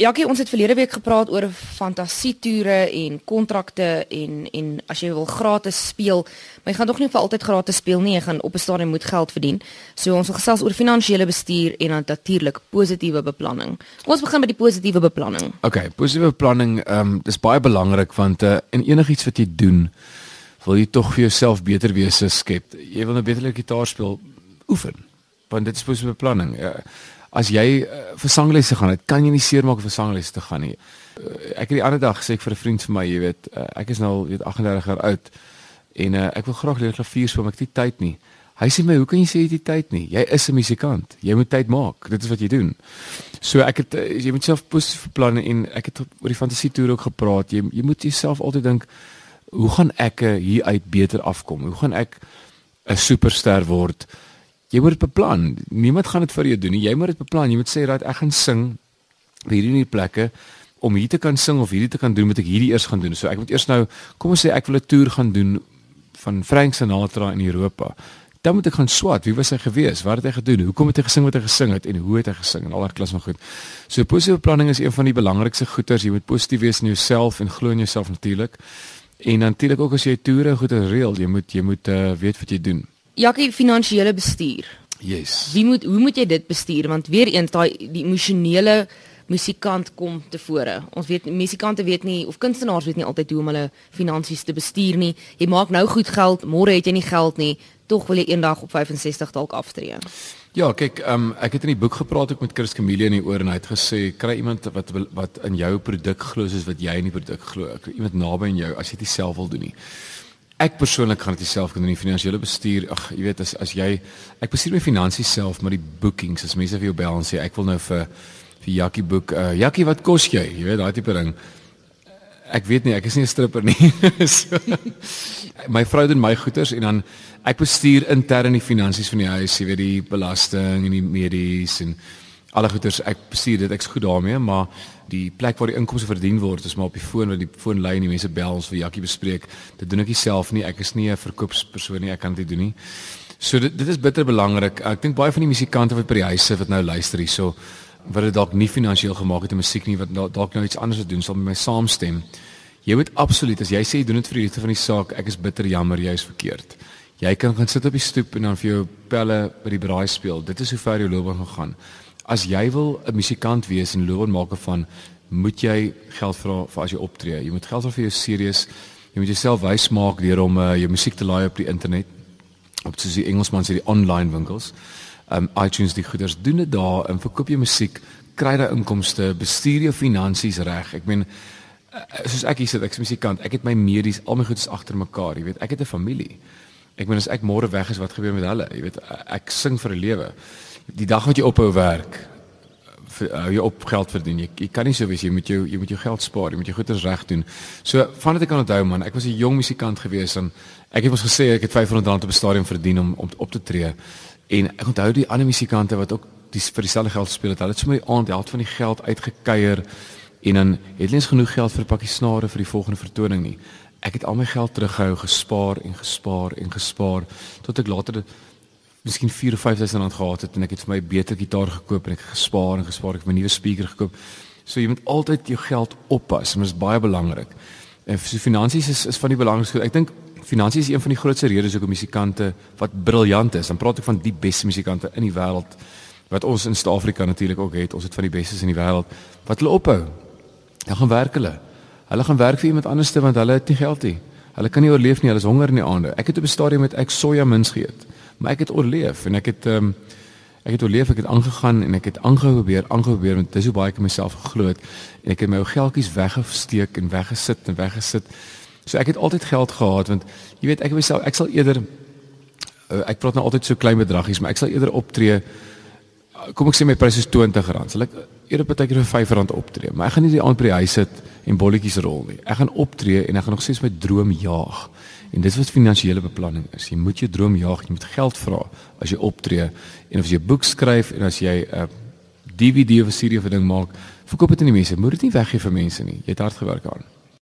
Jackie, ons het verlede week gepraat oor fantasietoere en kontrakte en en as jy wil gratis speel, maar jy gaan tog nie vir altyd gratis speel nie, jy gaan op 'n stadium moet geld verdien. So ons wil gesels oor finansiële bestuur en dan natuurlik positiewe beplanning. Ons begin met die positiewe beplanning. Okay, positiewe beplanning, ehm um, dis baie belangrik want uh, in enigiets wat jy doen, wil jy tog vir jouself beter wees skep. Jy wil nou beter gitaar speel, oefen. Want dit is positiewe beplanning. Uh, as jy uh, vir sanglesse gaan, dit kan jy nie seermaak vir sanglesse te gaan nie. Uh, ek het die ander dag gesê ek vir 'n vriend vir my, jy weet, uh, ek is nou al weet 38 jaar oud en uh, ek wil graag leer klavier speel, maar ek het nie tyd nie. Hy sê my, hoe kan jy sê jy het tyd nie? Jy is 'n musikant. Jy moet tyd maak. Dit is wat jy doen. So ek het jy moet self positief beplan en ek het oor die fantasie toer ook gepraat. Jy jy moet jouself altyd dink, hoe gaan ek hier uit beter afkom? Hoe gaan ek 'n superster word? Jy moet dit beplan. Niemand gaan dit vir jou doen nie. Jy moet dit beplan. Jy moet sê dat ek gaan sing by hierdie plekke om hier te kan sing of hierdie te kan doen, moet ek hierdie eers gaan doen. So ek moet eers nou kom ons sê ek wil 'n toer gaan doen van Frank Sinatra in Europa. Dan moet ek gaan swat. Wie was hy gewees? Wat het hy gedoen? Hoekom het hy gesing wat hy gesing het en hoe het hy gesing en al daai klas van goed. So positiewe beplanning is een van die belangrikste goeters. Jy moet positief wees in jouself en glo in jouself natuurlik. En natuurlik ook as jy toere goed reël, jy moet jy moet uh, weet wat jy doen. Jakkie finansiële bestuur. Yes. Wie moet hoe moet jy dit bestuur want weer eens daai die emosionele musikant kom tevore. Ons weet musikante weet nie of kunstenaars weet nie altyd hoe om hulle finansies te bestuur nie. Jy maak nou goed geld, môre het jy nie geld nie, tog wil jy eendag op 65 dalk aftree. Ja, kyk, um, ek het in die boek gepraat ook met Chris Camille in die oor en hy het gesê kry iemand wat wat in jou produk glo soos wat jy in die produk glo. Iemand naby aan jou as jy dit self wil doen nie ek persoonlik gaan dit self kan doen die finansiële bestuur. Ag, jy weet as as jy ek bestuur my finansies self, maar die bookings, as mense vir jou bel en sê ek wil nou vir vir Jakkie boek. Uh Jakkie, wat kos jy? Jy weet daai tipe ding. Ek weet nie, ek is nie 'n stripper nie. so, my vrou doen my goeders en dan ek bestuur intern die finansies van die huis, jy weet die belasting en die medies en alle goeders. Ek bestuur dit, ek's goed daarmee, maar die plek waar die inkomste verdien word is maar op die foon waar die foonlyn die mense bel ons vir Jakkie bespreek. Dit doen ek self nie. Ek is nie 'n verkoopspersoon nie. Ek kan dit doen nie. So dit dit is bitter belangrik. Ek dink baie van die musikante wat by die huise wat nou luister hierso wat dit dalk nie finansiëel gemaak het om musiek nie wat dalk nou iets anders doen sal met my saamstem. Jy moet absoluut as jy sê jy doen dit vir die liefde van die saak, ek is bitter jammer jy is verkeerd. Jy kan gaan sit op die stoep en dan vir jou pelle by die braai speel. Dit is hoe ver jou loopbaan gaan gaan as jy wil 'n musikant wees en loon maak van moet jy geld vra vir as jy optree. Jy moet geld vra vir jou serieus. Jy moet jouself wys maak deur om uh, jou musiek te laai op die internet. Op soos die Engelsman sê die online winkels. Um iTunes die goeders doen dit daar en verkoop jy musiek, kry jy inkomste, bestuur jou finansies reg. Ek meen uh, soos ek hier sit, ek's musikant. Ek het my medies, al my goedes agter mekaar, jy weet. Ek het 'n familie. Ek meen as ek môre weg is, wat gebeur met hulle? Jy weet, ek sing vir 'n lewe die dag wat jy ophou werk hou jy op geld verdien jy, jy kan nie so wees jy moet jou jy moet jou geld spaar jy moet jou goeders reg doen. So vandat ek kan onthou man ek was 'n jong musikant gewees en ek het mos gesê ek het 500 rand op 'n stadion verdien om om op te tree. En ek onthou die ander musikante wat ook die vir dieselfde geld speel het hulle het so my aand help van die geld uitgekeier en dan het hulle eens genoeg geld vir 'n pakkie snare vir die volgende vertoning nie. Ek het al my geld teruggehou gespaar en gespaar en gespaar tot ek later miskien 4 of 5000 rand gehad het en ek het vir my 'n beter gitaar gekoop en ek gespaar en gespaar ek 'n nuwe speaker gekoop. So jy moet altyd jou geld oppas, dit is baie belangrik. En so finansies is is van die belangrikste. Ek dink finansies is een van die grootste redes hoekom musikante wat briljant is. Dan praat ek van die beste musikante in die wêreld wat ons in Suid-Afrika natuurlik ook het. Ons het van die bestes in die wêreld wat hulle ophou. Dan gaan werk hulle. Hulle gaan werk vir iemand anderste want hulle het nie geld nie. Hulle kan nie oorleef nie, hulle is honger in die aande. Ek het op 'n stadium met ek soja mins geëet maar ek het oorleef en ek het ehm um, ek het oorleef, ek het aangegaan en ek het aangehou probeer, aangehou probeer want dis hoe baie ek in myself geglo het en ek het my ou geldjies weggesteek en weggesit en weggesit. So ek het altyd geld gehad want jy weet ek myself ek sal eerder uh, ek praat nou altyd so klein bedragies, maar ek sal eerder optree kom ek sê my prys is R20. Sal ek eerder partykeer vir R5 optree, maar ek gaan nie die aand by die huis sit en bolletjies rol nie. Ek gaan optree en ek gaan nog steeds my droom jaag. En dis wat finansiële beplanning is. Jy moet jou droom jaag, jy moet geld vra as jy optree en as jy 'n boek skryf en as jy 'n DVD of 'n serie of 'n ding maak, verkoop dit aan die mense. Moet dit nie weggee vir mense nie. Jy het hard gewerk aan.